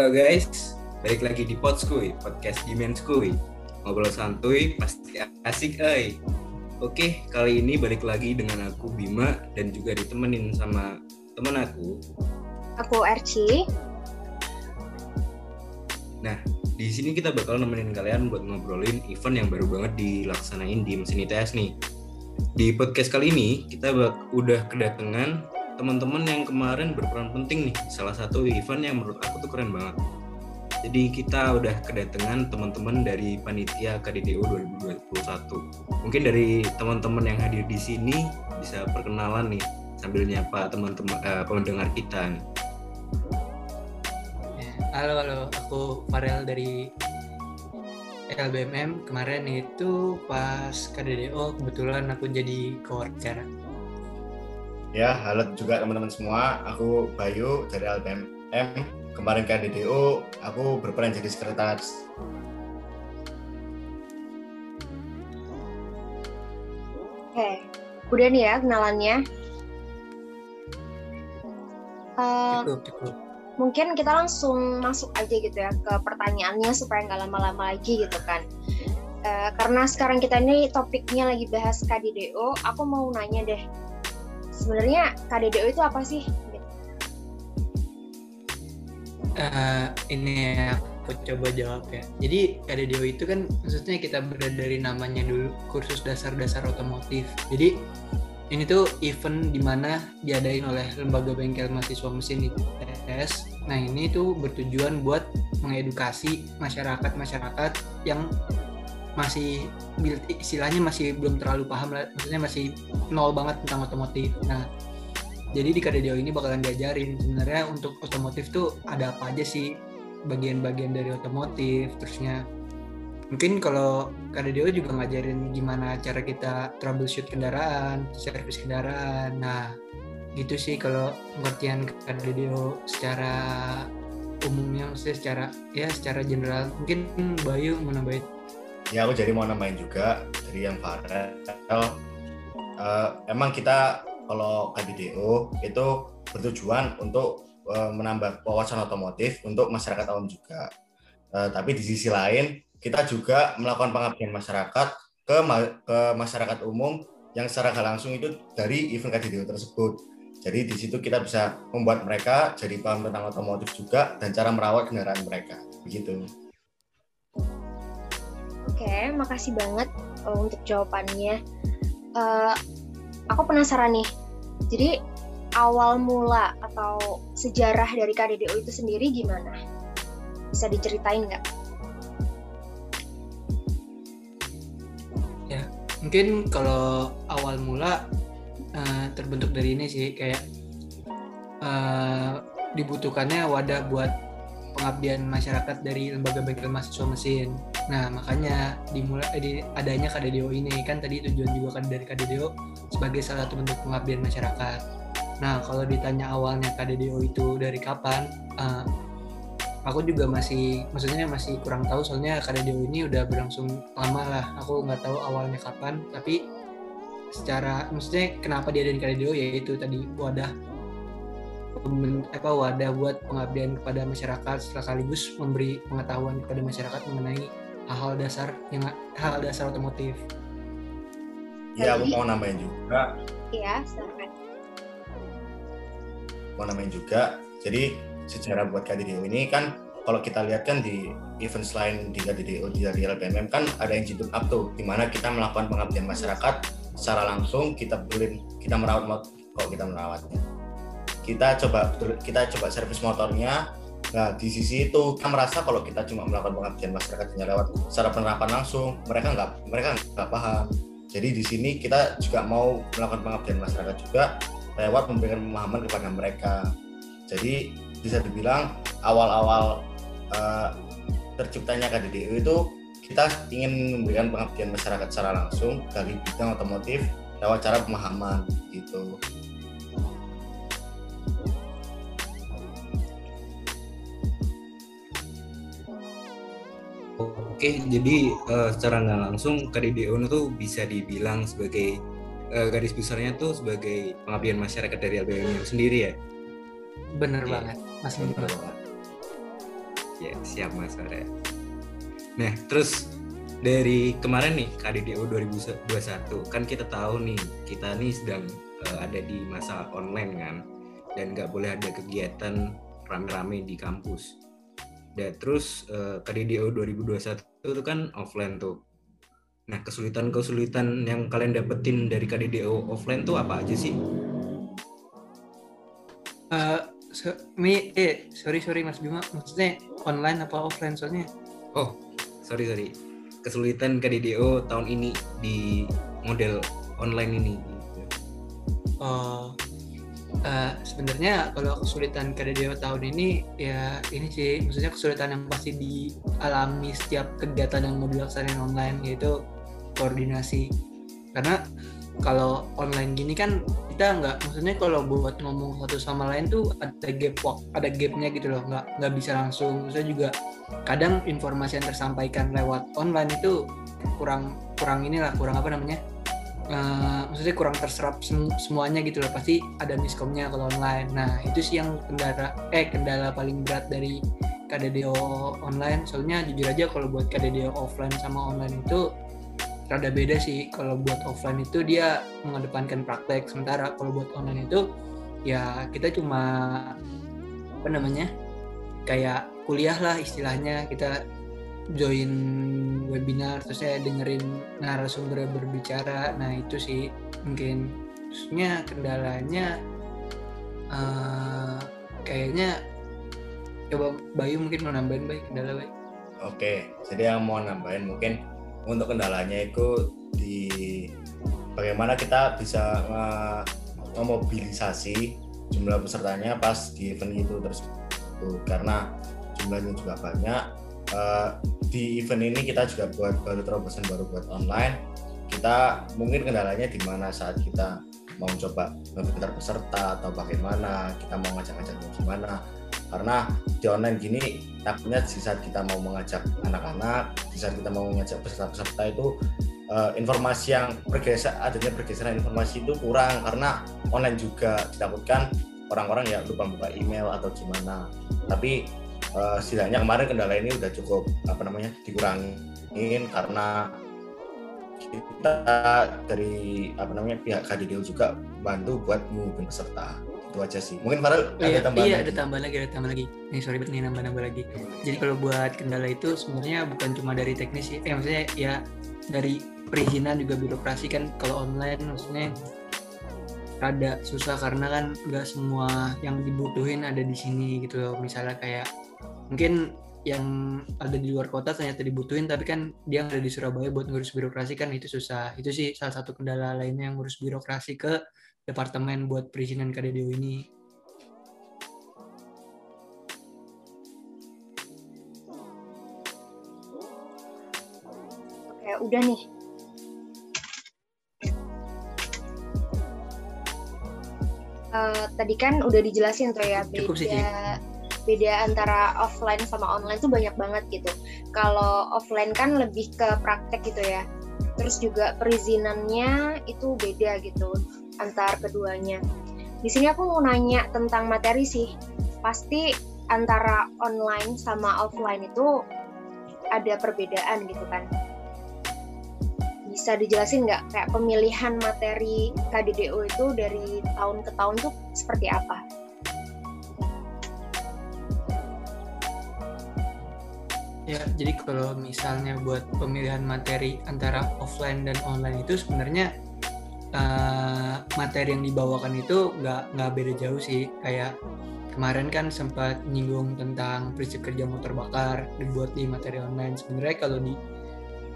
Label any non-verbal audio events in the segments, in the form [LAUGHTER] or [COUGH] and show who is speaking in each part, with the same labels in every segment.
Speaker 1: Halo guys, balik lagi di Podskuy, podcast Dimenskuy. Ngobrol santuy, pasti asik eh. Oke, kali ini balik lagi dengan aku Bima dan juga ditemenin sama teman aku.
Speaker 2: Aku Erci.
Speaker 1: Nah, di sini kita bakal nemenin kalian buat ngobrolin event yang baru banget dilaksanain di mesin ITS nih. Di podcast kali ini kita udah kedatangan teman-teman yang kemarin berperan penting nih. Salah satu event yang menurut aku tuh keren banget. Jadi kita udah kedatangan teman-teman dari panitia KDDO 2021 mungkin dari teman-teman yang hadir di sini bisa perkenalan nih sambil nyapa teman-teman uh, pendengar kita nih.
Speaker 3: Halo halo. Aku Farel dari LBMM kemarin itu pas KDDO kebetulan aku jadi co-worker
Speaker 4: Ya, halo juga teman-teman semua. Aku Bayu dari LPM. Kemarin ke DDO, aku berperan jadi sekretaris.
Speaker 2: Oke, udah nih ya kenalannya. Uh, cukup, cukup. Mungkin kita langsung masuk aja gitu ya ke pertanyaannya supaya nggak lama-lama lagi gitu kan. Uh, karena sekarang kita ini topiknya lagi bahas KDDO, aku mau nanya deh sebenarnya KDDO itu apa sih?
Speaker 3: Uh, ini aku coba jawab ya. Jadi KDDO itu kan maksudnya kita berada dari namanya dulu kursus dasar-dasar otomotif. Jadi ini tuh event di mana diadain oleh lembaga bengkel mahasiswa mesin ITS. Nah ini tuh bertujuan buat mengedukasi masyarakat-masyarakat yang masih istilahnya masih belum terlalu paham lah. Maksudnya masih nol banget tentang otomotif. Nah jadi di KDDO ini bakalan diajarin sebenarnya untuk otomotif tuh ada apa aja sih? Bagian-bagian dari otomotif terusnya mungkin kalau KDDO juga ngajarin gimana cara kita troubleshoot kendaraan servis kendaraan. Nah gitu sih kalau pengertian KDDO secara umumnya maksudnya secara ya secara general. Mungkin Bayu mau nambahin
Speaker 4: ya aku jadi mau nambahin juga dari yang Farel. Uh, emang kita kalau KDDO itu bertujuan untuk uh, menambah wawasan otomotif untuk masyarakat awam juga. Uh, tapi di sisi lain kita juga melakukan pengabdian masyarakat ke ma ke masyarakat umum yang secara langsung itu dari event KDDO tersebut. Jadi di situ kita bisa membuat mereka jadi paham tentang otomotif juga dan cara merawat kendaraan mereka. Begitu
Speaker 2: Oke, makasih banget uh, untuk jawabannya. Uh, aku penasaran nih. Jadi awal mula atau sejarah dari KDDO itu sendiri gimana? Bisa diceritain nggak?
Speaker 3: Ya, mungkin kalau awal mula uh, terbentuk dari ini sih kayak uh, dibutuhkannya wadah buat pengabdian masyarakat dari lembaga bengkel mahasiswa mesin Nah, makanya dimulai eh, di adanya KDDO ini kan tadi tujuan juga kan dari KDDO sebagai salah satu bentuk pengabdian masyarakat. Nah, kalau ditanya awalnya KDDO itu dari kapan, uh, aku juga masih, maksudnya masih kurang tahu soalnya KDDO ini udah berlangsung lama lah. Aku nggak tahu awalnya kapan, tapi secara, maksudnya kenapa dia dari KDDO yaitu tadi wadah apa wadah buat pengabdian kepada masyarakat sekaligus memberi pengetahuan kepada masyarakat mengenai hal-hal dasar yang hal dasar otomotif.
Speaker 4: Iya, aku mau nambahin juga.
Speaker 2: Iya, silakan.
Speaker 4: Mau nambahin juga. Jadi sejarah buat KDDO ini kan kalau kita lihat kan di event selain di KDDO di dari LPMM kan ada yang jitu up tuh di mana kita melakukan pengabdian masyarakat secara langsung kita beli kita merawat kok kita merawatnya kita coba kita coba servis motornya Nah, di sisi itu kita merasa kalau kita cuma melakukan pengabdian masyarakat hanya lewat secara penerapan langsung, mereka nggak mereka nggak paham. Jadi di sini kita juga mau melakukan pengabdian masyarakat juga lewat memberikan pemahaman kepada mereka. Jadi bisa dibilang awal-awal uh, terciptanya KDDU itu kita ingin memberikan pengabdian masyarakat secara langsung dari bidang otomotif lewat cara pemahaman gitu.
Speaker 1: Oke, jadi uh, secara nggak langsung KDDO itu bisa dibilang sebagai uh, garis besarnya tuh sebagai pengabdian masyarakat dari LBM sendiri ya.
Speaker 3: Bener ya. banget, Mas
Speaker 1: Bener banget. Ya, siap Mas Arya. Nah, terus dari kemarin nih KDDO 2021 kan kita tahu nih kita nih sedang uh, ada di masa online kan dan nggak boleh ada kegiatan rame-rame di kampus. Dan terus uh, KDDO 2021 itu kan offline tuh. Nah kesulitan-kesulitan yang kalian dapetin dari KDDO offline tuh apa aja sih?
Speaker 3: Uh, so, mi, eh sorry sorry Mas Bima, maksudnya online apa offline soalnya?
Speaker 1: Oh sorry sorry kesulitan KDDO tahun ini di model online ini
Speaker 3: oh uh, sebenarnya kalau kesulitan KDDO tahun ini ya ini sih maksudnya kesulitan yang pasti dialami setiap kegiatan yang mau dilaksanain online yaitu koordinasi. Karena kalau online gini kan kita nggak maksudnya kalau buat ngomong satu sama lain tuh ada gap ada gapnya gitu loh nggak nggak bisa langsung. Saya juga kadang informasi yang tersampaikan lewat online itu kurang kurang inilah kurang apa namanya uh, maksudnya kurang terserap sem semuanya gitu loh. Pasti ada miskomnya kalau online. Nah itu sih yang kendala eh kendala paling berat dari KDDO online. Soalnya jujur aja kalau buat KDDO offline sama online itu rada beda sih. Kalau buat offline itu dia mengedepankan praktek sementara. Kalau buat online itu ya kita cuma apa namanya kayak kuliah lah istilahnya. Kita join webinar terus saya dengerin narasumber berbicara. Nah itu sih mungkin. Terusnya kendalanya uh, kayaknya coba Bayu mungkin mau nambahin Bayu kendala Bayu
Speaker 4: oke jadi yang mau nambahin mungkin untuk kendalanya itu di bagaimana kita bisa uh, memobilisasi jumlah pesertanya pas di event itu tersebut. Karena jumlahnya juga banyak uh, di event ini kita juga buat baru terobosan baru buat online. Kita mungkin kendalanya di mana saat kita mau coba mendaftar peserta atau bagaimana kita mau ngajak-ngajak gimana. Karena di online gini takutnya di saat kita mau mengajak anak-anak di saat kita mau mengajak peserta-peserta itu uh, informasi yang bergeser adanya pergeseran informasi itu kurang. Karena online juga ditakutkan orang-orang ya lupa buka email atau gimana. Tapi uh, setidaknya kemarin kendala ini udah cukup apa namanya dikurangin karena kita dari apa namanya pihak KDDU juga bantu buat menghubungi peserta. Itu aja sih. Mungkin Farel
Speaker 3: ada iya, tambahan iya lagi. ada tambahan lagi ada tambahan lagi. Nih sorry nih nambah nambah lagi. Jadi kalau buat kendala itu sebenarnya bukan cuma dari teknis ya eh maksudnya ya dari perizinan juga birokrasi kan kalau online maksudnya ada susah karena kan nggak semua yang dibutuhin ada di sini gitu loh. Misalnya kayak mungkin yang ada di luar kota ternyata dibutuhin tapi kan dia ada di Surabaya buat ngurus birokrasi kan itu susah itu sih salah satu kendala lainnya yang ngurus birokrasi ke departemen buat perizinan KDDU ini.
Speaker 2: Oke, udah nih. Uh, tadi kan udah dijelasin tuh ya beda sih, beda antara offline sama online tuh banyak banget gitu. Kalau offline kan lebih ke praktek gitu ya. Terus juga perizinannya itu beda gitu antar keduanya. Di sini aku mau nanya tentang materi sih. Pasti antara online sama offline itu ada perbedaan gitu kan. Bisa dijelasin nggak kayak pemilihan materi KDDO itu dari tahun ke tahun tuh seperti apa?
Speaker 3: Ya, jadi kalau misalnya buat pemilihan materi antara offline dan online itu sebenarnya uh, materi yang dibawakan itu nggak nggak beda jauh sih. Kayak kemarin kan sempat nyinggung tentang prinsip kerja motor bakar dibuat di materi online. Sebenarnya kalau di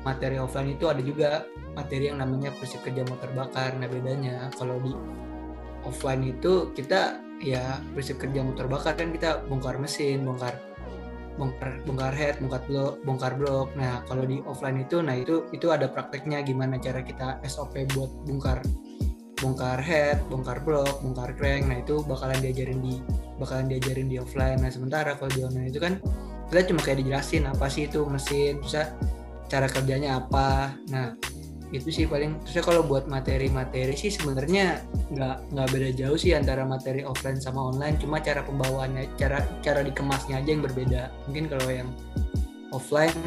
Speaker 3: materi offline itu ada juga materi yang namanya prinsip kerja motor bakar. Nah bedanya kalau di offline itu kita ya prinsip kerja motor bakar kan kita bongkar mesin bongkar bongkar bongkar head bongkar blok bongkar blok. Nah kalau di offline itu nah itu itu ada prakteknya gimana cara kita SOP buat bongkar bongkar head bongkar blok bongkar crank. Nah itu bakalan diajarin di bakalan diajarin di offline. Nah sementara kalau di online itu kan kita cuma kayak dijelasin apa sih itu mesin bisa cara kerjanya apa. Nah itu sih paling. Terusnya kalau buat materi-materi sih sebenarnya nggak nggak beda jauh sih antara materi offline sama online. Cuma cara pembawaannya cara cara dikemasnya aja yang berbeda. Mungkin kalau yang offline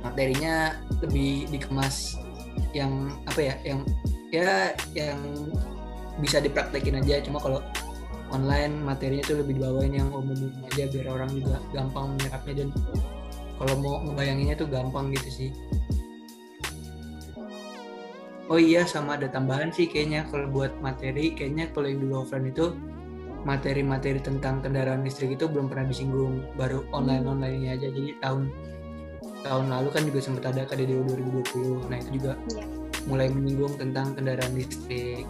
Speaker 3: materinya lebih dikemas yang apa ya yang ya yang bisa dipraktekin aja. Cuma kalau online materinya tuh lebih dibawain yang umum aja biar orang juga gampang menyerapnya. Dan kalau mau ngebayanginnya tuh gampang gitu sih oh iya sama ada tambahan sih kayaknya kalau buat materi. Kayaknya kalau yang dulu offline itu materi-materi tentang kendaraan listrik itu belum pernah disinggung. Baru online online ini aja. Jadi tahun tahun lalu kan juga sempat ada KDDO 2020 nah itu juga ya. mulai menyinggung tentang kendaraan listrik.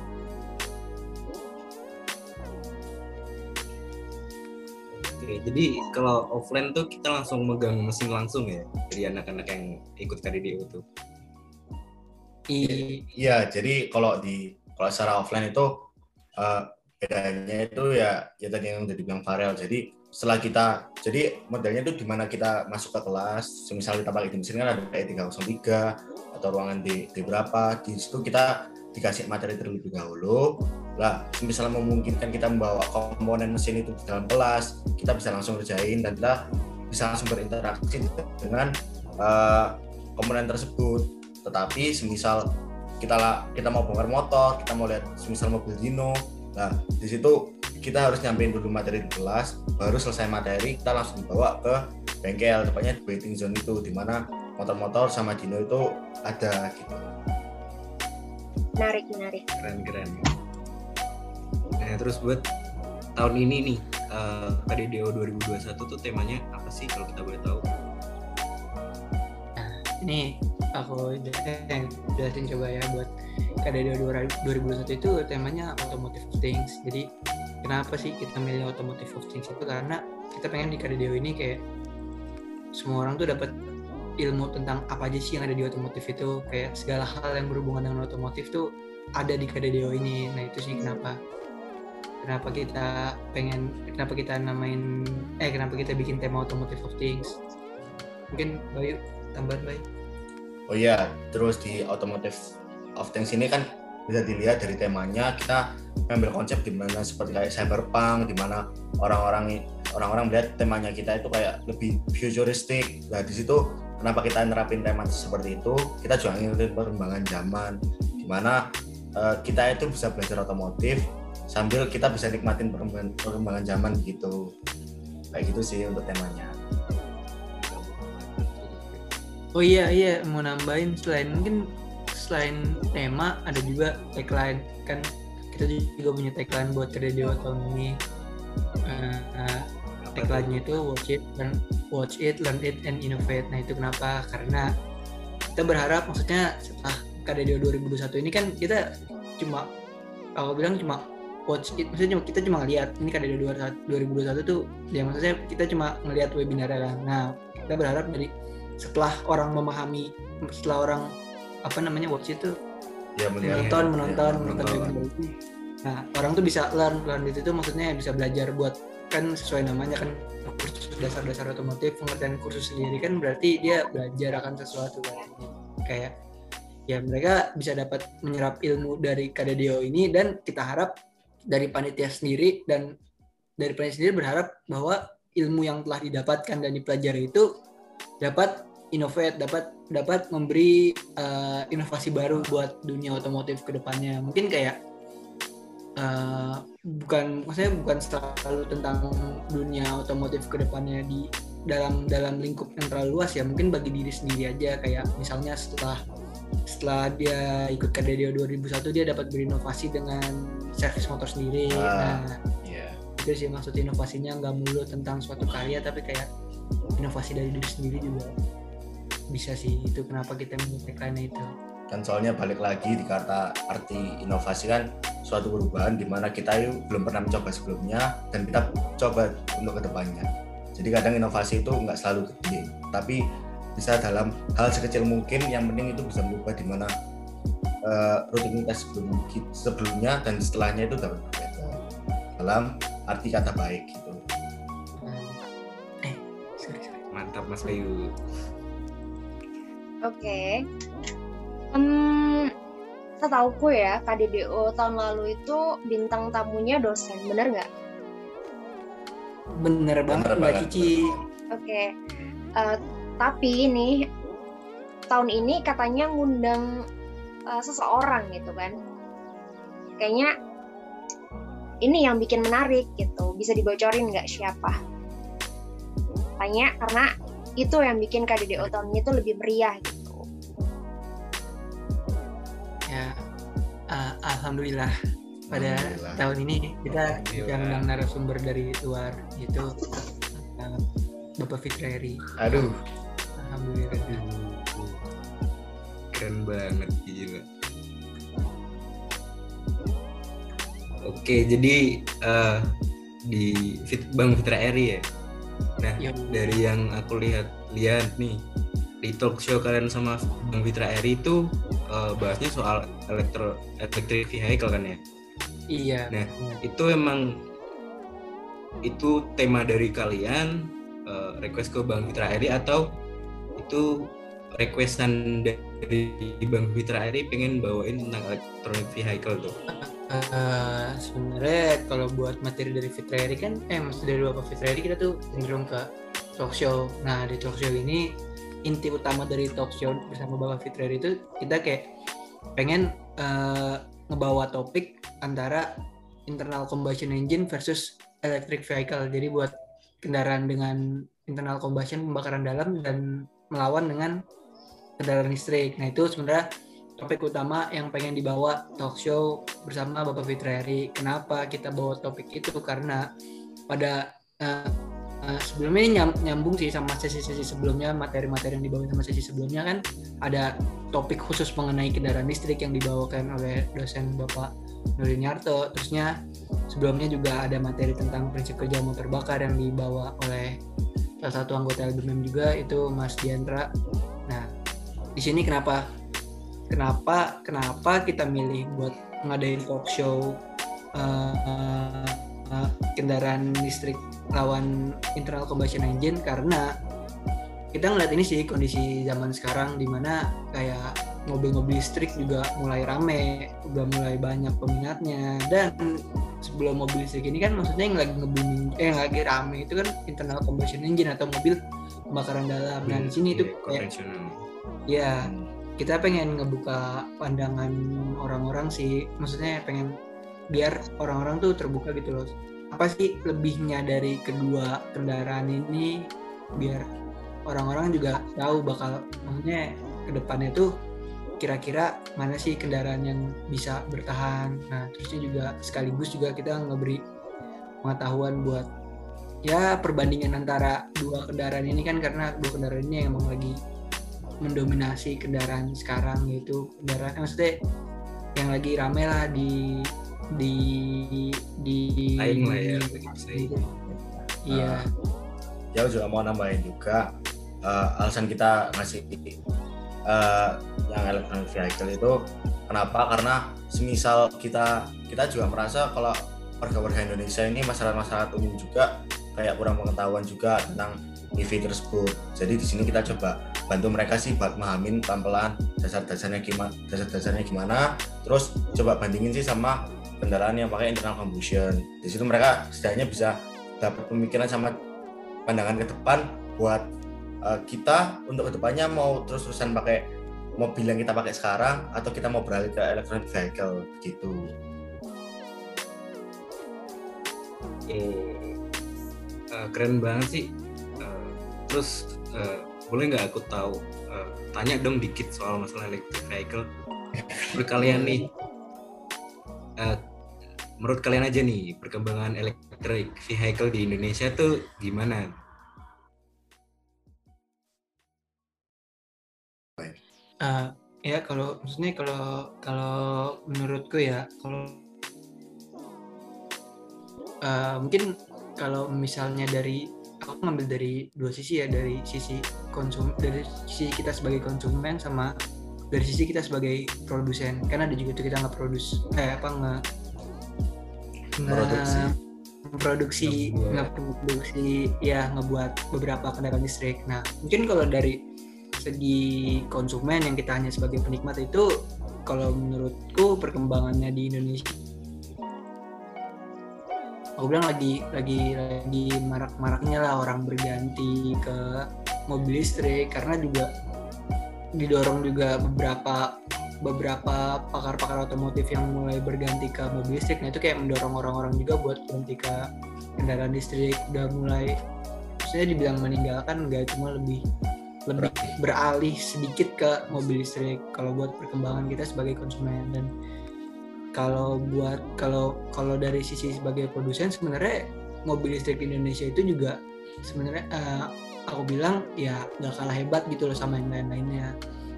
Speaker 1: Oke, jadi kalau offline tuh kita langsung megang mesin langsung ya? Dari anak-anak yang ikut KDDO tuh.
Speaker 4: Iya, jadi kalau di kalau secara offline itu uh, bedanya itu ya ya tadi yang udah dibilang Farel. Jadi setelah kita jadi modelnya itu di mana kita masuk ke kelas, semisal kita balik di mesin kan ada E303 atau ruangan di, di berapa, di situ kita dikasih materi terlebih dahulu. Lah, misalnya memungkinkan kita membawa komponen mesin itu di dalam kelas, kita bisa langsung kerjain dan kita bisa langsung berinteraksi dengan uh, komponen tersebut tetapi semisal kita lah kita mau bongkar motor kita mau lihat semisal mobil Dino nah di situ kita harus nyampein dulu materi di kelas baru selesai materi kita langsung dibawa ke bengkel tepatnya di waiting zone itu di mana motor-motor sama Dino itu ada gitu.
Speaker 2: Menarik menarik.
Speaker 1: Keren keren. Nah terus buat tahun ini nih uh, KDDO 2021 tuh temanya apa sih kalau kita boleh tahu
Speaker 3: ini aku jelasin coba ya buat KDD 2021 itu temanya automotive things. Jadi kenapa sih kita milih automotive of things itu? Karena kita pengen di KDDO ini kayak semua orang tuh dapat ilmu tentang apa aja sih yang ada di otomotif itu. Kayak segala hal yang berhubungan dengan otomotif tuh ada di KDDO ini. Nah itu sih kenapa. Kenapa kita pengen kenapa kita namain eh kenapa kita bikin tema automotive of things mungkin Bayu tambahan Bayu
Speaker 4: Oh iya, terus di Automotive of Things ini kan bisa dilihat dari temanya kita ngambil konsep di mana seperti kayak cyberpunk di mana orang-orang orang-orang melihat temanya kita itu kayak lebih futuristik. Nah, di situ kenapa kita nerapin tema seperti itu? Kita juga ngikutin perkembangan zaman di mana uh, kita itu bisa belajar otomotif sambil kita bisa nikmatin perkembangan, perkembangan zaman gitu. Kayak gitu sih untuk temanya
Speaker 3: oh iya iya mau nambahin selain mungkin selain tema ada juga tagline kan kita juga punya tagline buat radio tahun ini uh, uh, tagline-nya itu watch it learn watch it learn it and innovate. Nah itu kenapa? Karena kita berharap maksudnya setelah KDDO 2021 ini kan kita cuma aku bilang cuma watch it maksudnya cuma, kita cuma lihat ini KDDO 2021 tuh ya maksudnya kita cuma ngelihat webinar kan. Nah kita berharap dari setelah orang memahami setelah orang apa namanya watch itu
Speaker 4: ya,
Speaker 3: menonton ya, menonton ya, menonton. menonton. nah orang tuh bisa learn learn itu tuh maksudnya bisa belajar buat kan sesuai namanya kan kursus dasar-dasar otomotif pengertian kursus sendiri kan berarti dia belajar akan sesuatu kan. Kayak ya mereka bisa dapat menyerap ilmu dari KDDO ini dan kita harap dari panitia sendiri dan dari panitia sendiri berharap bahwa ilmu yang telah didapatkan dan dipelajari itu dapat innovate, dapat dapat memberi uh, inovasi baru buat dunia otomotif ke depannya. Mungkin kayak uh, bukan maksudnya bukan selalu tentang dunia otomotif ke depannya di dalam dalam lingkup yang terlalu luas ya. Mungkin bagi diri sendiri aja kayak misalnya setelah setelah dia ikut KDDO 2001 dia dapat berinovasi dengan servis motor sendiri. Uh, nah, yeah. itu sih maksud inovasinya nggak mulu tentang suatu karya tapi kayak inovasi dari diri sendiri juga bisa sih itu kenapa kita memilih itu.
Speaker 4: Kan soalnya balik lagi di kata arti inovasi kan suatu perubahan di mana kita yuk belum pernah mencoba sebelumnya dan kita coba untuk ke depannya. Jadi kadang inovasi itu nggak selalu gede tapi bisa dalam hal sekecil mungkin yang penting itu bisa merubah di mana uh, rutinitas sebelum, sebelumnya dan setelahnya itu dapat berbeda. Dalam arti kata baik gitu.
Speaker 3: Eh,
Speaker 1: mantap mas Bayu
Speaker 2: Oke. Hmm, setauku ya KDDO tahun lalu itu bintang tamunya dosen, bener nggak?
Speaker 3: Bener banget
Speaker 4: Bener
Speaker 3: Mbak. Cici.
Speaker 2: Oke, Eh, tapi ini tahun ini katanya ngundang eh, seseorang gitu kan. Kayaknya ini yang bikin menarik gitu. Bisa dibocorin nggak siapa? Tanya karena itu yang bikin KDDO tahun ini tuh lebih meriah gitu.
Speaker 3: Alhamdulillah pada
Speaker 4: Alhamdulillah.
Speaker 3: tahun ini kita yang undang narasumber dari luar itu uh, Bapak Fitreri.
Speaker 4: Aduh,
Speaker 3: Alhamdulillah.
Speaker 1: keren banget gila oke jadi eh, di Fit, Bang Fitra Eri ya nah
Speaker 3: Ya,
Speaker 1: dari yang aku lihat lihat nih di talk show kalian sama Bang Fitra Eri itu eh, bahasnya soal elektro electric vehicle kan ya
Speaker 3: iya.
Speaker 1: Nah, itu emang itu tema dari kalian eh, request ke Bang Fitra Eri atau itu requestan dari Bang Fitra Eri pengen bawain tentang electronic vehicle tuh
Speaker 3: Eh, sebenarnya kalau buat materi dari Fitreri kan eh maksud dari Bapak Fitreri kita tuh cenderung ke talk show. Nah, di talk show ini inti utama dari talk show bersama Bapak Fitreri itu kita kayak pengen eh, ngebawa topik antara internal combustion engine versus electric vehicle. Jadi buat kendaraan dengan internal combustion pembakaran dalam dan melawan dengan kendaraan listrik. Nah, itu sebenarnya topik utama yang pengen dibawa talk show bersama Bapak Fitreri. Kenapa kita bawa topik itu? Karena pada eh, eh, sebelumnya nyam- nyambung sih sama sesi-sesi sebelumnya, materi-materi yang dibawa sama sesi sebelumnya kan ada topik khusus mengenai kendaraan listrik yang dibawakan oleh dosen Bapak Nurin Yarto. Terusnya sebelumnya juga ada materi tentang prinsip kerja motor bakar yang dibawa oleh salah satu anggota LBMM juga itu Mas Diandra. Nah, di sini kenapa kenapa kenapa kita milih buat ngadain talk show uh, uh, uh, kendaraan listrik lawan internal combustion engine karena kita ngeliat ini sih kondisi zaman sekarang di mana kayak mobil-mobil listrik juga mulai rame, udah mulai banyak peminatnya. Dan sebelum mobil listrik ini kan maksudnya yang lagi nge-booming, eh yang lagi rame itu kan internal combustion engine atau mobil pembakaran dalam. Nah di sini itu
Speaker 1: Iya,
Speaker 3: kayak ya kita pengen ngebuka pandangan orang-orang sih. Maksudnya pengen biar orang-orang tuh terbuka gitu loh. Apa sih lebihnya dari kedua kendaraan ini biar orang-orang juga tahu bakal maksudnya ke depannya tuh kira-kira mana sih kendaraan yang bisa bertahan. Nah terusnya juga sekaligus juga kita ngeberi pengetahuan buat ya perbandingan antara dua kendaraan ini kan karena dua kendaraan ini emang lagi mendominasi kendaraan sekarang yaitu kendaraan eh, maksudnya yang lagi rame lah di di di
Speaker 1: Saing lah ya,
Speaker 3: iya.
Speaker 4: Ya juga mau nambahin juga eh, alasan kita ngasih eh, yang electronic vehicle itu kenapa? Karena semisal kita kita juga merasa kalau warga-warga Indonesia ini masyarakat-masyarakat umum juga kayak kurang pengetahuan juga tentang EV tersebut. Jadi di sini kita coba bantu mereka sih buat memahamin pelan-pelan dasar-dasarnya gimana dasar-dasarnya gimana. Terus coba bandingin sih sama kendaraan yang pakai internal combustion. Di situ mereka setidaknya bisa dapat pemikiran sama pandangan ke depan buat uh, kita untuk ke depannya mau terus-terusan pakai mobil yang kita pakai sekarang atau kita mau beralih ke electronic vehicle gitu.
Speaker 1: Eh, eh, keren banget sih. Eh, terus eh, boleh nggak aku tahu? Eh, tanya dong dikit soal masalah electric vehicle. Menurut kalian nih eh, menurut kalian aja nih perkembangan electric vehicle di Indonesia tuh gimana?
Speaker 3: Eh, ya kalau maksudnya kalau kalau menurutku ya kalau eh, mungkin kalau misalnya dari aku ngambil dari dua sisi ya dari sisi konsum dari sisi kita sebagai konsumen sama dari sisi kita sebagai produsen. Karena ada juga tuh kita nggak produce eh apa nggak
Speaker 4: Produksi.
Speaker 3: produksi
Speaker 1: Ngebuat.
Speaker 3: nggak produksi ya ngebuat beberapa kendaraan listrik nah mungkin kalau dari segi konsumen yang kita hanya sebagai penikmat itu kalau menurutku perkembangannya di Indonesia aku bilang lagi lagi lagi marak-maraknya lah orang berganti ke mobil listrik karena juga didorong juga beberapa beberapa pakar-pakar otomotif yang mulai berganti ke mobil listrik. Nah itu kayak mendorong orang-orang juga buat ganti ke kendaraan listrik. Udah mulai maksudnya dibilang meninggalkan nggak cuma lebih lebih beralih sedikit ke mobil listrik. Kalau buat perkembangan kita sebagai konsumen. Dan kalau buat kalau kalau dari sisi sebagai produsen sebenarnya mobil listrik Indonesia itu juga sebenarnya uh, aku bilang ya nggak kalah hebat gitu loh sama yang lain-lainnya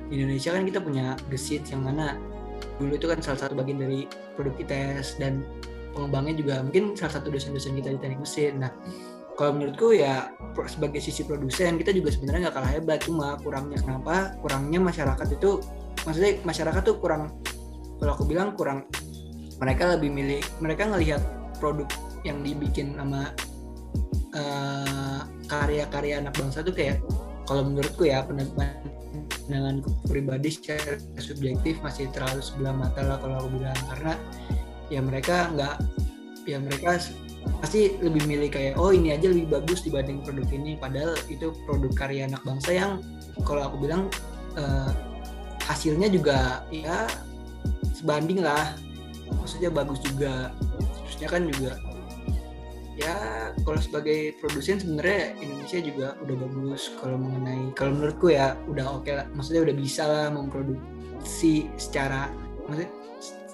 Speaker 3: di Indonesia kan kita punya gesit yang mana dulu itu kan salah satu bagian dari produk ITS dan pengembangnya juga mungkin salah satu dosen-dosen kita di teknik mesin. Nah kalau menurutku ya sebagai sisi produsen kita juga sebenarnya nggak kalah hebat. Cuma kurangnya kenapa? Kurangnya masyarakat itu maksudnya masyarakat tuh kurang kalau aku bilang kurang mereka lebih milih mereka ngelihat produk yang dibikin sama uh, karya-karya anak bangsa tuh kayak kalau menurutku ya pandangan pribadi secara subjektif masih terlalu sebelah mata lah kalau aku bilang. Karena ya mereka nggak ya mereka pasti lebih milih kayak oh ini aja lebih bagus dibanding produk ini. Padahal itu produk karya anak bangsa yang kalau aku bilang uh, hasilnya juga ya sebanding lah. Maksudnya bagus juga. Terusnya kan juga ya kalau sebagai produsen sebenarnya Indonesia juga udah bagus kalau mengenai kalau menurutku ya udah oke okay lah. Maksudnya udah bisa lah memproduksi secara maksudnya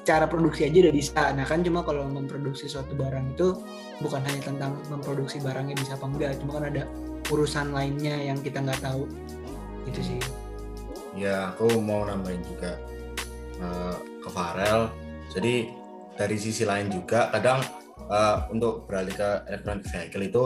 Speaker 3: secara produksi aja udah bisa. Nah kan cuma kalau memproduksi suatu barang itu bukan hanya tentang memproduksi barangnya bisa apa enggak cuma kan ada urusan lainnya yang kita nggak tahu. Itu sih.
Speaker 4: Ya aku mau nambahin juga uh, ke Farel. Jadi dari sisi lain juga kadang uh, untuk beralih ke electronic vehicle itu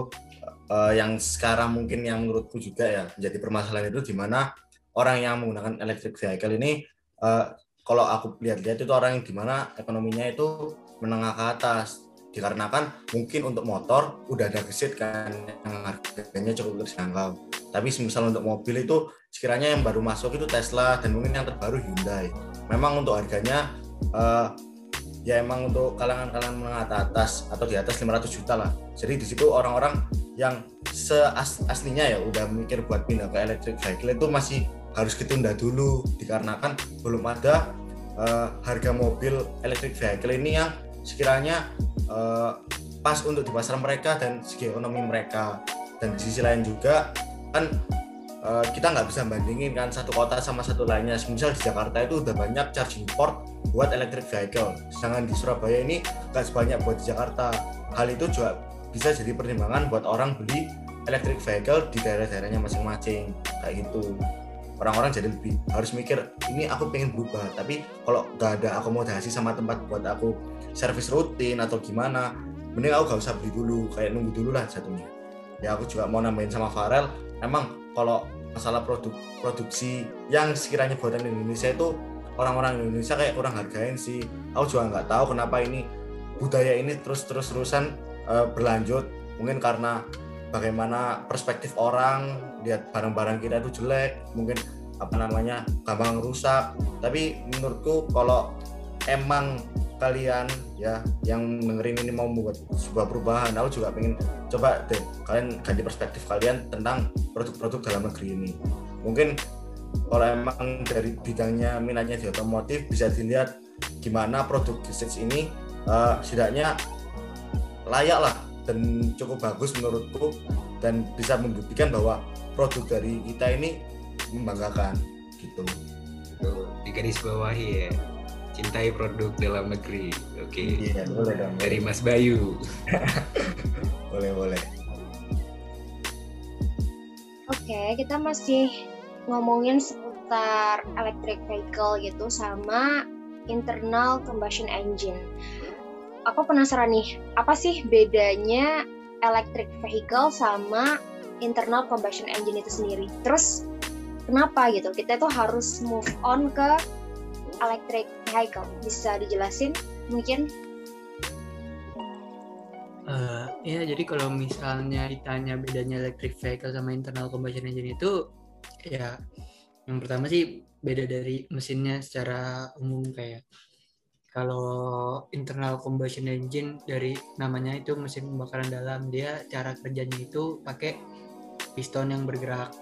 Speaker 4: uh, yang sekarang mungkin yang menurutku juga ya menjadi permasalahan itu di mana orang yang menggunakan electric vehicle ini uh, kalau aku lihat-lihat itu orang yang di mana ekonominya itu menengah ke atas. Dikarenakan mungkin untuk motor udah ada gesit kan yang harganya cukup terjangkau. Tapi misal untuk mobil itu sekiranya yang baru masuk itu Tesla dan mungkin yang terbaru Hyundai. Memang untuk harganya uh, ya emang untuk kalangan-kalangan menengah atas atau di atas 500 juta lah. Jadi di situ orang-orang yang seaslinya ya udah mikir buat pindah ke electric vehicle itu masih harus ditunda dulu dikarenakan belum ada uh, harga mobil electric vehicle ini yang sekiranya uh, pas untuk di pasar mereka dan segi ekonomi mereka dan di sisi lain juga kan uh, kita nggak bisa bandingin kan satu kota sama satu lainnya. Misal di Jakarta itu udah banyak charging port buat electric vehicle. Sedangkan di Surabaya ini nggak sebanyak buat di Jakarta. Hal itu juga bisa jadi pertimbangan buat orang beli electric vehicle di daerah-daerahnya masing-masing. Kayak gitu. Orang-orang jadi lebih harus mikir ini aku pengen berubah tapi kalau nggak ada akomodasi sama tempat buat aku servis rutin atau gimana mending aku gak usah beli dulu. Kayak nunggu dulu lah jatuhnya ya aku juga mau nambahin sama Farel. Emang kalau masalah produk produksi yang sekiranya buatan Indonesia itu orang-orang Indonesia kayak kurang hargain sih. Aku juga nggak tahu kenapa ini budaya ini terus terus terusan uh, berlanjut. Mungkin karena bagaimana perspektif orang lihat barang-barang kita itu jelek mungkin apa namanya gampang rusak. Tapi menurutku kalau emang kalian ya yang dengerin ini mau membuat sebuah perubahan. Aku juga pengen coba deh kalian ganti perspektif kalian tentang produk-produk dalam negeri ini. Mungkin kalau emang dari bidangnya minatnya di otomotif bisa dilihat gimana produk research ini uh, setidaknya layak lah dan cukup bagus menurutku dan bisa membuktikan bahwa produk dari kita ini membanggakan gitu.
Speaker 1: Di garis bawahi ya cintai produk dalam negeri. Oke. Okay.
Speaker 4: Iya, boleh dong.
Speaker 1: Dari Mas Bayu. [LAUGHS]
Speaker 4: boleh, boleh.
Speaker 2: Oke, okay, kita masih ngomongin seputar electric vehicle gitu sama internal combustion engine. Aku penasaran nih, apa sih bedanya electric vehicle sama internal combustion engine itu sendiri? Terus kenapa gitu? Kita tuh harus move on ke electric vehicle. Bisa dijelasin mungkin?
Speaker 3: Uh, ya, jadi kalau misalnya ditanya bedanya electric vehicle sama internal combustion engine itu, ya yang pertama sih beda dari mesinnya secara umum kayak kalau internal combustion engine dari namanya itu mesin pembakaran dalam dia cara kerjanya itu pakai piston yang bergerak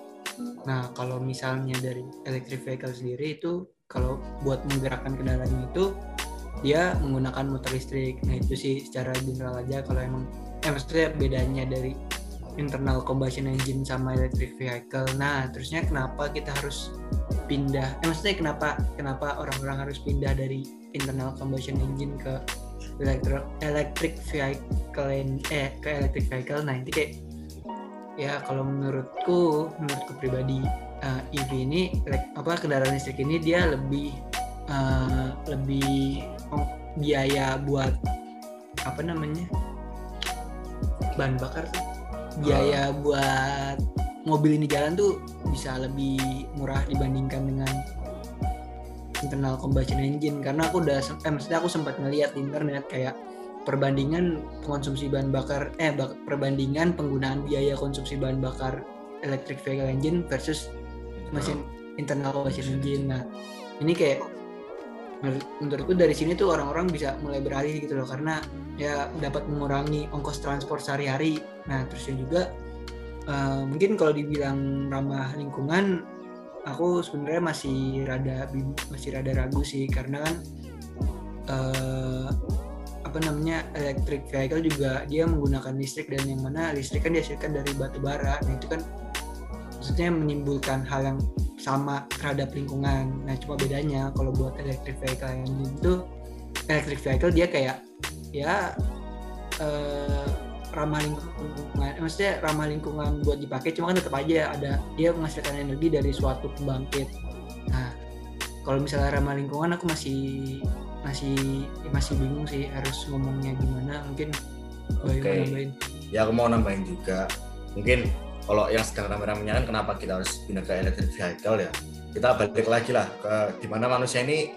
Speaker 3: nah kalau misalnya dari electric vehicle sendiri itu kalau buat menggerakkan kendaraannya itu dia menggunakan motor listrik. Nah itu sih secara general aja kalau emang eh maksudnya bedanya dari internal combustion engine sama electric vehicle. Nah terusnya kenapa kita harus pindah eh maksudnya kenapa kenapa orang-orang harus pindah dari internal combustion engine ke electric electric vehicle eh ke electric vehicle? Nah ini kayak ya kalau menurutku menurutku pribadi uh, eh, EV ini apa kendaraan listrik ini dia lebih uh, lebih oh, biaya buat apa namanya bahan bakar tuh. Biaya buat mobil ini jalan tuh bisa lebih murah dibandingkan dengan internal combustion engine. Karena aku udah eh maksudnya aku sempat ngeliat di internet kayak perbandingan konsumsi bahan bakar eh bak, perbandingan penggunaan biaya konsumsi bahan bakar electric vehicle engine versus mesin internal combustion engine. Nah ini kayak menurutku dari sini tuh orang-orang bisa mulai beralih gitu loh karena ya dapat mengurangi ongkos transport sehari-hari. Nah terusnya juga uh, mungkin kalau dibilang ramah lingkungan aku sebenarnya masih rada masih rada ragu sih karena kan uh, apa namanya electric vehicle juga dia menggunakan listrik dan yang mana listrik kan dihasilkan dari batu bara. Nah itu kan maksudnya menimbulkan hal yang sama terhadap lingkungan nah cuma bedanya kalau buat electric vehicle yang itu electric vehicle dia kayak ya uh, ramah lingkungan maksudnya ramah lingkungan buat dipakai cuma kan tetap aja ada dia menghasilkan energi dari suatu pembangkit nah kalau misalnya ramah lingkungan aku masih masih masih bingung sih harus ngomongnya gimana mungkin
Speaker 4: Oke. Okay. Ya aku mau nambahin juga. Mungkin kalau yang sedang rame-ramenya kan kenapa kita harus pindah ke electric vehicle ya? Kita balik lagi lah ke di mana manusia ini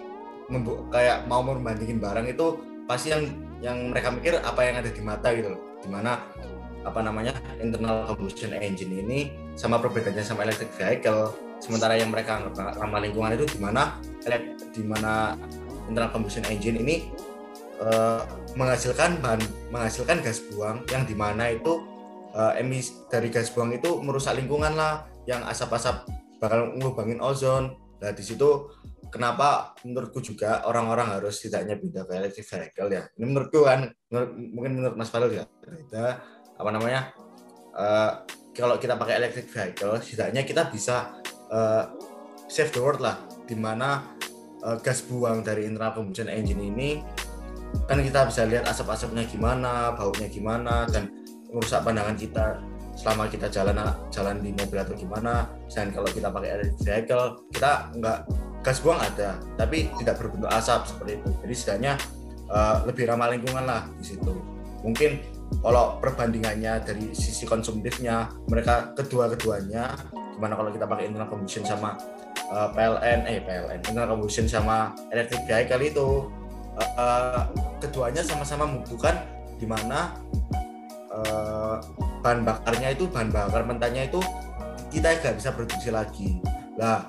Speaker 4: kayak mau membandingin barang itu pasti yang yang mereka mikir apa yang ada di mata gitu loh di mana apa namanya internal combustion engine ini sama perbedaannya sama electric vehicle sementara yang mereka ramah lingkungan itu di mana di mana internal combustion engine ini uh, menghasilkan bahan menghasilkan gas buang yang di mana itu uh, emis dari gas buang itu merusak lingkungan lah yang asap-asap bakal ngubangin ozon. Nah di situ kenapa menurutku juga orang-orang harus tidaknya pindah ke electric vehicle ya? Ini menurutku kan menurut, mungkin menurut Mas Falil ya. Kita apa namanya uh, kalau kita pakai electric vehicle setidaknya kita bisa uh, save the world lah. Di mana uh, gas buang dari internal combustion engine ini kan kita bisa lihat asap-asapnya gimana baunya gimana dan merusak pandangan kita selama kita jalan jalan di mobil atau gimana. Dan kalau kita pakai electric vehicle kita nggak gas buang ada tapi tidak berbentuk asap seperti itu. Jadi setidaknya uh, lebih ramah lingkungan lah di situ. Mungkin kalau perbandingannya dari sisi konsumtifnya mereka kedua-keduanya gimana kalau kita pakai internal combustion sama uh, eh, PLN eh PLN internal combustion sama electric vehicle itu uh, uh, keduanya sama-sama membutuhkan di mana uh, bahan bakarnya itu bahan bakar mentahnya itu kita nggak bisa produksi lagi. Lah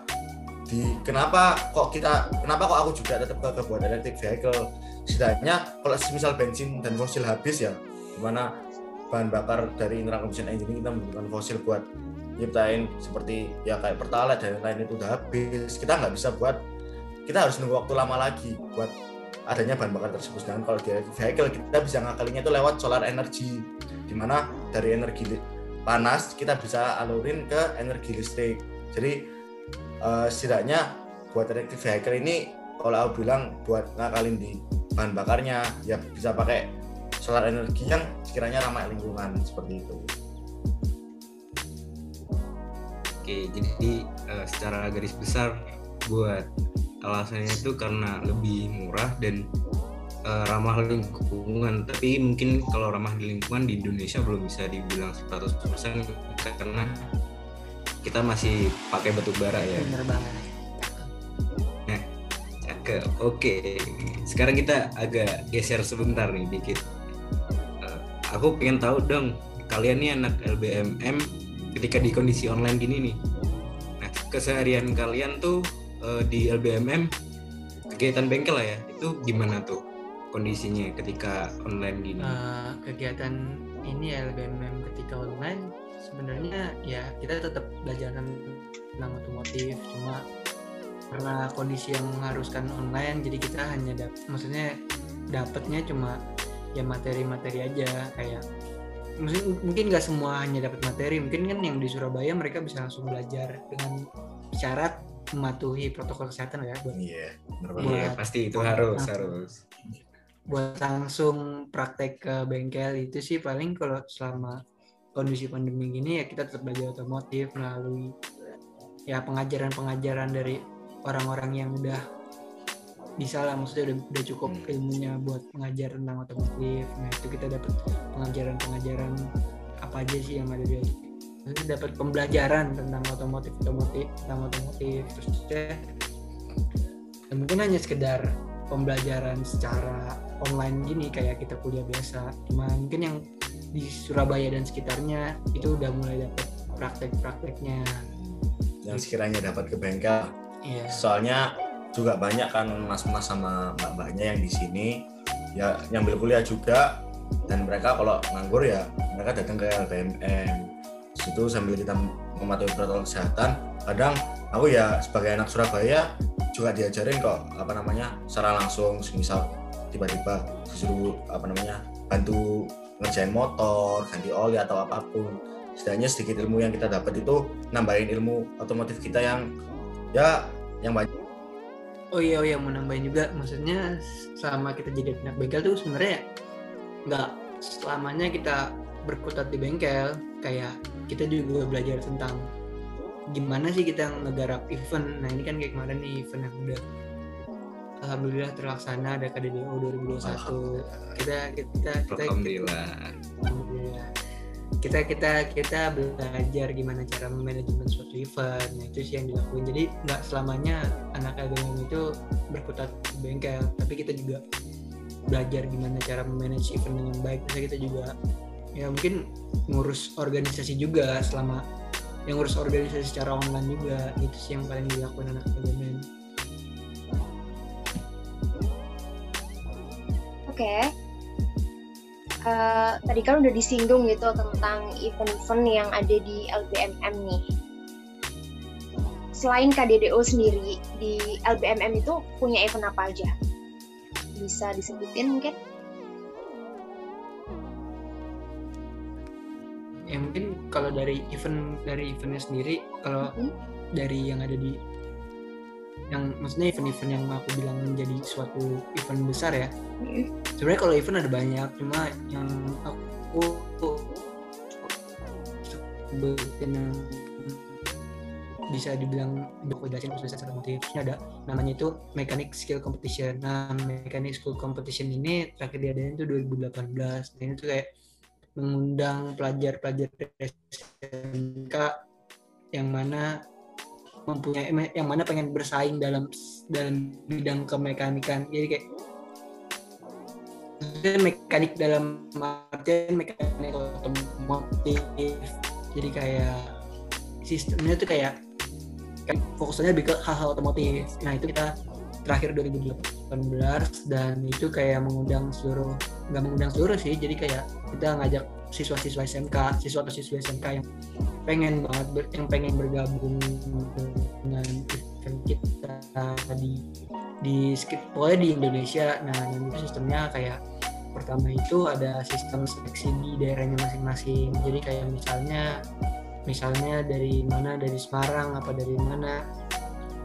Speaker 4: di kenapa kok kita kenapa kok aku juga tetap ke buat electric vehicle? Setidaknya kalau misal bensin dan fosil habis ya gimana bahan bakar dari internal combustion engine kita menggunakan fosil buat nyiptain seperti ya kayak pertalite dan lain itu udah habis. Kita nggak bisa buat kita harus nunggu waktu lama lagi buat adanya bahan bakar tersebut dan kalau di vehicle kita bisa ngakalinya itu lewat solar energy di mana dari energi panas kita bisa alurin ke energi listrik jadi uh, setidaknya buat electric vehicle ini kalau aku bilang buat ngakalin di bahan bakarnya ya bisa pakai solar energi yang sekiranya ramah lingkungan seperti itu.
Speaker 1: Oke, jadi uh, secara garis besar buat alasannya itu karena lebih murah dan uh, ramah lingkungan. Tapi mungkin kalau ramah lingkungan di Indonesia belum bisa dibilang 100% karena kita masih pakai batu bara ya.
Speaker 3: Bener banget.
Speaker 1: Nah cakep. Oke. Sekarang kita agak geser sebentar nih dikit. Uh, aku pengen tahu dong kalian nih anak LBMM ketika di kondisi online gini nih. Nah keseharian kalian tuh uh, di LBMM kegiatan bengkel lah ya itu gimana tuh kondisinya ketika online gini?
Speaker 3: Uh, kegiatan ini LBMM ketika online sebenarnya ya kita tetap belajar tentang otomotif cuma karena kondisi yang mengharuskan online jadi kita hanya dap maksudnya dapatnya cuma ya materi-materi aja kayak mungkin mungkin nggak semua hanya dapat materi mungkin kan yang di Surabaya mereka bisa langsung belajar dengan syarat mematuhi protokol kesehatan ya
Speaker 4: buat iya
Speaker 1: yeah, pasti itu harus langsung, harus.
Speaker 3: Buat langsung praktek ke bengkel itu sih paling kalau selama kondisi pandemi gini ya kita tetap belajar otomotif melalui ya pengajaran-pengajaran dari orang-orang yang udah bisa lah maksudnya udah, udah cukup hmm. ilmunya buat mengajar tentang otomotif. Nah itu kita dapat pengajaran-pengajaran apa aja sih yang ada di itu dapat pembelajaran tentang otomotif otomotif tentang otomotif. Terus ya, ya mungkin hanya sekedar pembelajaran secara online gini kayak kita kuliah biasa. Cuma mungkin yang di Surabaya dan sekitarnya itu udah mulai dapat praktek-prakteknya.
Speaker 4: Yang sekiranya dapat ke bengkel. Yeah. soalnya juga banyak kan mas-mas sama mbak-mbaknya yang di sini. Ya nyambil kuliah juga. Dan mereka kalau nganggur ya mereka datang ke LBMM situ sambil kita mematuhi protokol kesehatan kadang aku ya sebagai anak Surabaya juga diajarin kok apa namanya secara langsung misal tiba-tiba disuruh apa namanya bantu ngerjain motor ganti oli atau apa pun. Setidaknya sedikit ilmu yang kita dapat itu nambahin ilmu otomotif kita yang ya yang banyak.
Speaker 3: Oh iya oh iya mau nambahin juga maksudnya selama kita jadi anak bengkel tuh sebenarnya nggak selamanya kita berkutat di bengkel kayak kita juga belajar tentang gimana sih kita ngegarap event. Nah ini kan kayak kemarin nih event yang udah Alhamdulillah terlaksana ada KDDO 2021 kita kita kita
Speaker 1: Alhamdulillah.
Speaker 3: Kita kita kita belajar gimana cara manajemen suatu event. Nah itu sih yang dilakuin. Jadi nggak selamanya anak agama itu berkutat di bengkel tapi kita juga belajar gimana cara memanage event dengan baik. Misalnya kita juga ya mungkin ngurus organisasi juga selama yang ngurus organisasi secara online juga itu sih yang paling dilakukan anak agama
Speaker 2: Oke, okay uh, tadi kan udah disinggung gitu tentang event-event yang ada di LBMM nih. Selain KDDO sendiri, di LBMM itu punya event apa aja? Bisa disebutin mungkin?
Speaker 3: Ya mungkin kalau dari event dari eventnya sendiri, kalau hmm? dari yang ada di yang maksudnya event-event yang aku bilang menjadi suatu event besar ya mm. sebenarnya kalau event ada banyak cuma yang aku sebutin yang bisa dibilang dokumentasi khusus dasar motifnya ada namanya itu mechanic skill competition nah mechanic skill competition ini terakhir diadain itu 2018 nah ini tuh kayak mengundang pelajar-pelajar SMK yang mana mempunyai yang mana pengen bersaing dalam dalam bidang kemekanikan. Jadi kayak mekanik dalam artian mekanik otomotif. Jadi kayak sistemnya tuh kayak, kayak fokusnya lebih ke hal-hal otomotif. Nah itu kita terakhir 2018 dan itu kayak mengundang seluruh nggak mengundang seluruh sih jadi kayak kita ngajak siswa-siswa SMK siswa atau siswa SMK yang pengen banget ber, yang pengen bergabung dengan event kita di di pokoknya di Indonesia. Nah dan itu sistemnya kayak pertama itu ada sistem seleksi di daerahnya masing-masing. Jadi kayak misalnya misalnya dari mana dari Semarang apa dari mana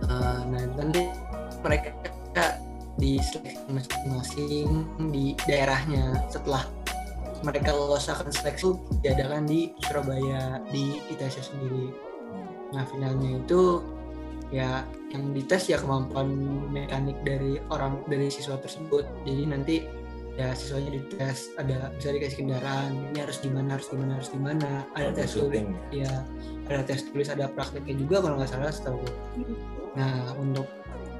Speaker 3: uh, nah nanti mereka di seleksi masing-masing di daerahnya setelah mereka lolos akan seleksi diadakan di Surabaya di ITS sendiri. Nah finalnya itu ya yang dites ya kemampuan mekanik dari orang dari siswa tersebut. Jadi nanti ya siswanya dites ada bisa dikasih kendaraan ini harus gimana harus gimana harus gimana ada tes tulis ya? ada tes tulis ada prakteknya juga kalau nggak salah setahu nah untuk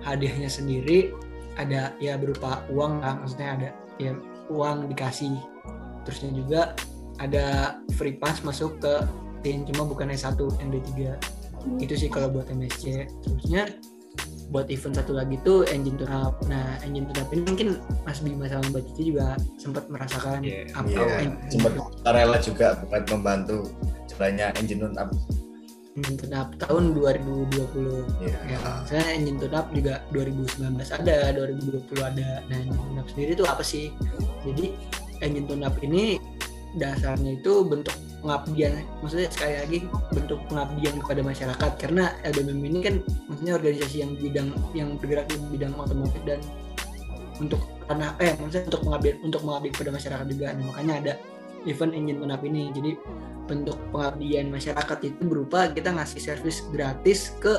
Speaker 3: hadiahnya sendiri ada ya berupa uang lah maksudnya ada ya uang dikasih terusnya juga ada free pass masuk ke tim cuma bukan S1 yang D3 hmm. itu sih kalau buat MSC terusnya buat event satu lagi tuh engine tune up nah engine tune up ini mungkin Mas Bima sama Mbak Cici juga sempat merasakan
Speaker 4: yeah, apa yeah. sempat rela juga buat membantu jalannya engine tune up
Speaker 3: engine tune up tahun 2020 yeah. ya saya engine tune up juga 2019 ada 2020 ada. Nah engine up sendiri itu apa sih? Jadi engine tune up ini dasarnya itu bentuk pengabdian. Maksudnya sekali lagi bentuk pengabdian kepada masyarakat. Karena LBMM ini kan maksudnya organisasi yang bidang yang bergerak di bidang otomotif dan untuk karena eh maksudnya untuk pengabdian untuk mengabdi kepada masyarakat juga. Nah, makanya ada event engine menap ini. Jadi bentuk pengabdian masyarakat itu berupa kita ngasih servis gratis ke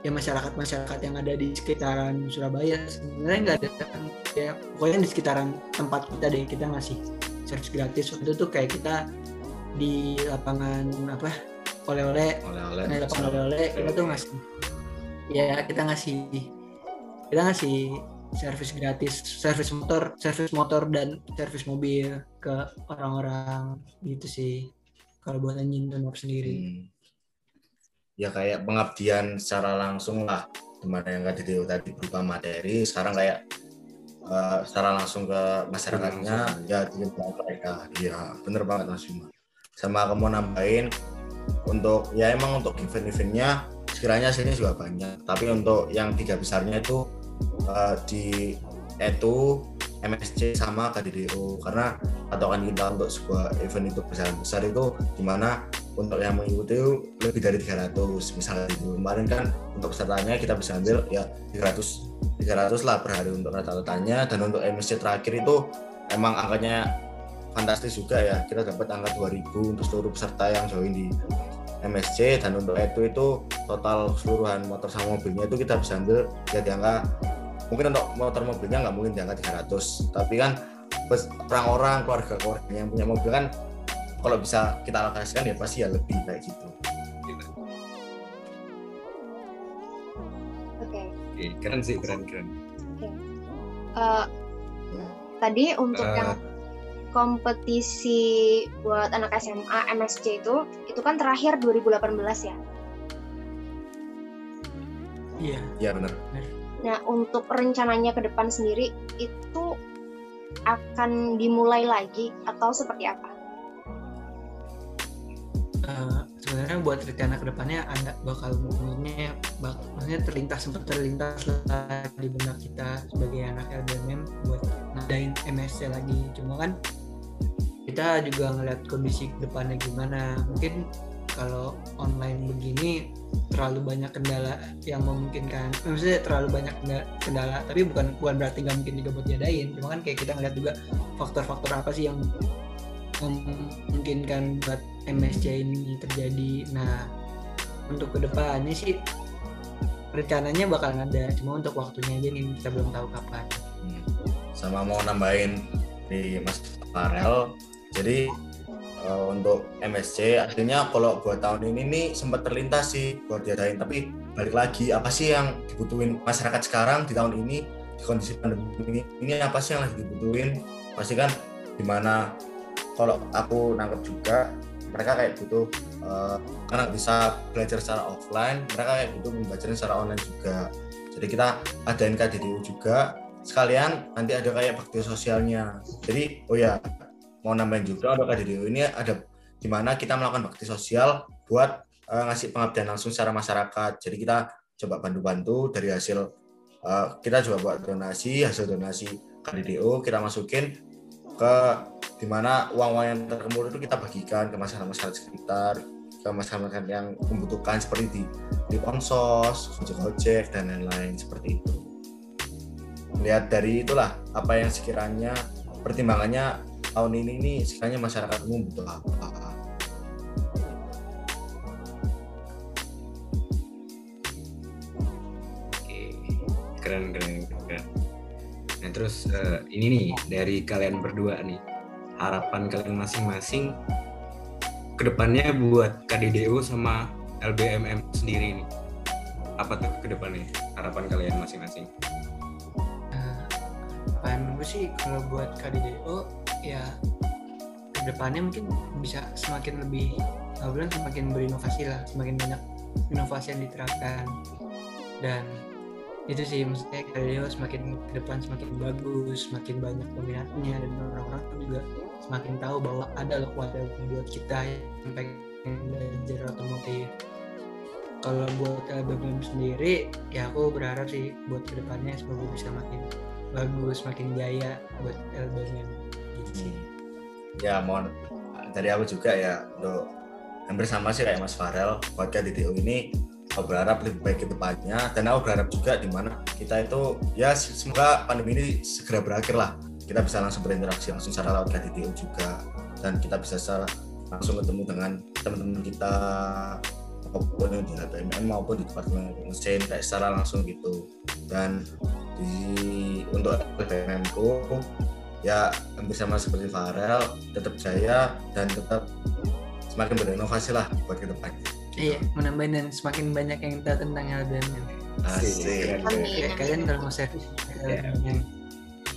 Speaker 3: ya masyarakat masyarakat yang ada di sekitaran Surabaya sebenarnya nggak ada. Ya pokoknya di sekitaran tempat kita deh kita ngasih servis gratis. Waktu itu kayak kita di lapangan apa oleh-oleh. Oleh-oleh. Nah, lapangan oleh-oleh kita tuh ngasih. Ya kita ngasih kita ngasih servis gratis servis motor servis motor dan servis mobil ke orang-orang gitu sih kalau buat engine dan sendiri. Hmm.
Speaker 4: Ya kayak pengabdian secara langsung lah. Di mana yang tadi tadi berupa materi. Sekarang kayak uh, secara langsung ke masyarakatnya ya di mereka. Iya bener banget mas Bima. Sama aku mau nambahin untuk ya emang untuk event-eventnya sekiranya sini juga banyak. Tapi untuk yang tiga besarnya itu uh, di ETU, MSC sama KDDO karena patokan kita untuk sebuah event itu besar-besar itu di mana untuk yang mengikuti lebih dari 300 misalnya itu kemarin kan untuk pesertanya kita bisa ambil ya 300 300 lah per hari untuk rata-ratanya. Dan untuk MSC terakhir itu emang angkanya fantastis juga ya. Kita dapat angka 2000 untuk seluruh peserta yang join di MSC dan untuk itu itu total keseluruhan motor sama mobilnya itu kita bisa ambil ya di angka mungkin untuk motor mobilnya nggak mungkin di angka 300 tapi kan orang-orang keluarga keluarga yang punya mobil kan kalau bisa kita alokasikan ya pasti ya lebih kayak gitu.
Speaker 2: Oke.
Speaker 1: Okay. keren sih keren keren.
Speaker 2: Okay. Uh, eh, tadi untuk uh, yang kompetisi buat anak SMA MSC itu itu kan terakhir 2018 ya?
Speaker 3: Iya.
Speaker 4: Iya benar.
Speaker 2: Nah untuk rencananya ke depan sendiri itu akan dimulai lagi atau seperti apa?
Speaker 3: Uh, sebenarnya buat rencana ke depannya anda bakal maksudnya bak, maksudnya terlintas sempat terlintas di benak kita sebagai anak LBMM buat ngadain MSC lagi cuma kan kita juga ngeliat kondisi depannya gimana mungkin kalau online begini terlalu banyak kendala yang memungkinkan. Maksudnya terlalu banyak kendala, tapi bukan bukan berarti nggak mungkin juga buat jadain cuma kan kayak kita ngeliat juga faktor-faktor apa sih yang memungkinkan buat MSC ini terjadi. Nah untuk ke depannya sih rencananya bakal ada cuma untuk waktunya aja nih kita belum tahu kapan.
Speaker 4: Sama mau nambahin di Mas Farel. Jadi uh, untuk MSC akhirnya kalau buat tahun ini nih sempat terlintas sih buat diadain. Tapi balik lagi apa sih yang dibutuhin masyarakat sekarang di tahun ini di kondisi pandemi ini? Ini apa sih yang lagi dibutuhin? Pasti kan di mana kalau aku nangkep juga mereka kayak butuh uh, karena bisa belajar secara offline mereka kayak butuh membaca secara online juga. Jadi kita adain KDDU juga. Sekalian nanti ada kayak bakti sosialnya. Jadi oh ya mau nambahin juga untuk KDDU ini ada di mana kita melakukan bakti sosial buat uh, ngasih pengabdian langsung secara masyarakat. Jadi kita coba bantu-bantu dari hasil uh, kita coba buat donasi, hasil donasi KDDU kita masukin ke di mana uang-uang yang terkumpul itu kita bagikan ke masyarakat-masyarakat sekitar, ke masyarakat yang membutuhkan seperti di di konsos, ojek dan lain-lain seperti itu. Lihat dari itulah apa yang sekiranya pertimbangannya tahun ini nih sekiranya masyarakat umum butuh apa
Speaker 1: Oke, keren keren keren. Nah terus uh, ini nih dari kalian berdua nih harapan kalian masing-masing ke depannya buat KDDU sama LBMM sendiri nih apa tuh ke depannya harapan kalian masing-masing?
Speaker 3: Uh, harapan gue sih kalau buat KDDU ya ke depannya mungkin bisa semakin lebih bilang semakin berinovasi lah semakin banyak inovasi yang diterapkan. Dan itu sih maksudnya Galileo semakin ke depan semakin bagus semakin banyak peminatnya dan orang-orang juga semakin tahu bahwa ada loh wadah buat kita yang pengen belajar otomotif. Kalau buat LBM sendiri ya aku berharap sih buat ke depannya semoga bisa makin bagus makin jaya buat LBM sih
Speaker 4: ya mohon dari aku juga ya untuk hampir sama sih kayak Mas Farel buat KDTU ini. Aku berharap lebih baik ke depannya dan aku berharap juga di mana kita itu ya semoga pandemi ini segera berakhir lah. Kita bisa langsung berinteraksi langsung secara lewat KDTU juga dan kita bisa secara langsung ketemu dengan teman-teman kita maupun di HTML maupun di departemen mesin kayak secara langsung gitu. Dan di untuk LPMM ku ya hampir sama seperti Farel tetap jaya dan tetap semakin berinovasi lah buat ke depan.
Speaker 3: Iya, menambah dan semakin banyak yang tahu tentang LBM.
Speaker 4: Asik.
Speaker 3: Kalian kalau mau servis LBM.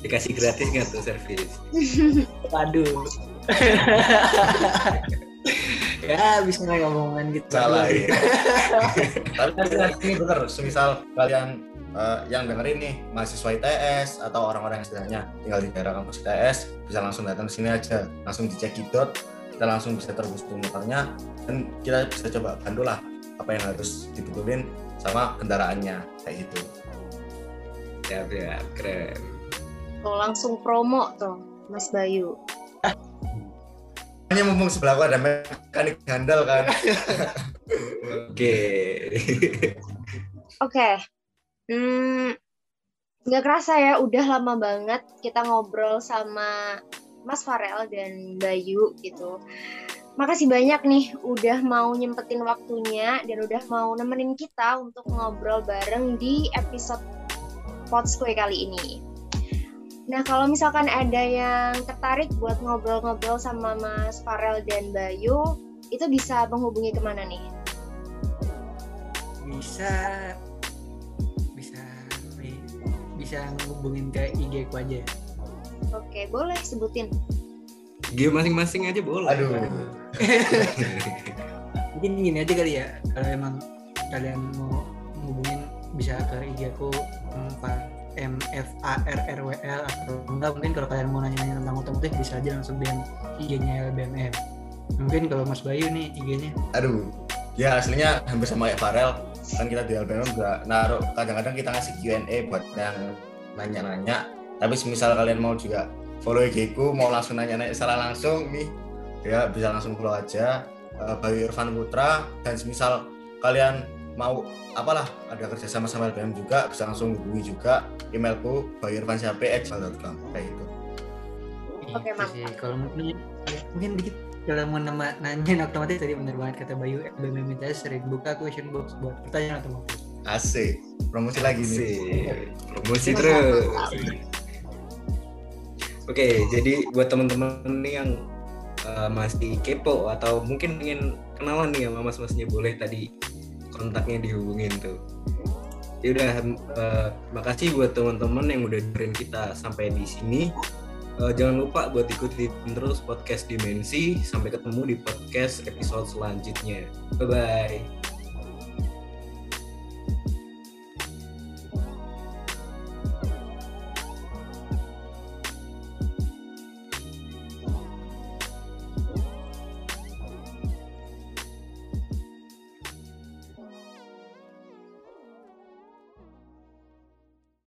Speaker 1: Dikasih gratis nggak tuh servis? [LAUGHS]
Speaker 3: Waduh. [LAUGHS] ya bisa nggak ngomongan gitu.
Speaker 4: Salah ya. [LAUGHS] Tapi ini bener, semisal kalian uh, yang dengerin nih mahasiswa ITS atau orang-orang yang istilahnya tinggal di daerah kampus ITS bisa langsung datang ke sini aja, langsung dicek kidot, kita langsung bisa terus motornya dan kita bisa coba bantu lah apa yang harus dibetulin sama kendaraannya kayak gitu.
Speaker 1: Ya, ya keren.
Speaker 2: Oh, langsung promo tuh, Mas Bayu.
Speaker 4: Hanya mumpung sebelah gua ada mekanik handal kan. [LAUGHS]
Speaker 1: Oke.
Speaker 2: Oke. Hmm, nggak kerasa ya, udah lama banget kita ngobrol sama Mas Farel dan Bayu gitu. Makasih banyak nih udah mau nyempetin waktunya dan udah mau nemenin kita untuk ngobrol bareng di episode Podskue kali ini. Nah, kalau misalkan ada yang tertarik buat ngobrol-ngobrol sama Mas Farel dan Bayu, itu bisa menghubungi ke mana nih?
Speaker 3: Bisa, bisa menghubungin ke IG ku aja.
Speaker 2: Oke, boleh sebutin.
Speaker 1: IG masing-masing aja boleh.
Speaker 4: Aduh. [LAUGHS]
Speaker 3: Mungkin gini aja kali ya, kalau emang kalian mau menghubungin bisa ke IG aku M F A R R W L atau enggak mungkin kalau kalian mau nanya-nanya tentang otomotif bisa aja langsung DM IG-nya LBMM. Mungkin kalau Mas Bayu nih IG-nya.
Speaker 4: Aduh. Ya aslinya hampir sama kayak Farel kan kita di LBM juga naruh kadang-kadang kita ngasih Q&A buat yang nanya-nanya tapi semisal kalian mau juga follow IG ku mau langsung nanya-nanya secara langsung nih ya bisa langsung follow aja uh, Bayu Irfan Putra dan semisal kalian mau apalah ada kerja sama sama LBM juga bisa langsung hubungi juga emailku bayurfansiape@gmail.com kayak gitu.
Speaker 2: Oke,
Speaker 3: Itu
Speaker 2: mantap.
Speaker 3: sih. Kalau mungkin mungkin dikit kalau mau nama nanyain [LAUGHS] otomotif tadi bener banget kata Bayu LBM MTS sering buka question box buat pertanyaan otomotif.
Speaker 4: Asik. Promosi lagi nih.
Speaker 1: Asik. Promosi terus. Oke, jadi buat teman-teman nih yang uh, masih kepo atau mungkin ingin kenalan nih sama mas-masnya boleh tadi kontaknya dihubungin tuh. Ya udah, uh, makasih buat teman-teman yang udah dengerin kita sampai di sini. Uh, jangan lupa buat ikutin terus podcast Dimensi. Sampai ketemu di podcast episode selanjutnya. Bye bye.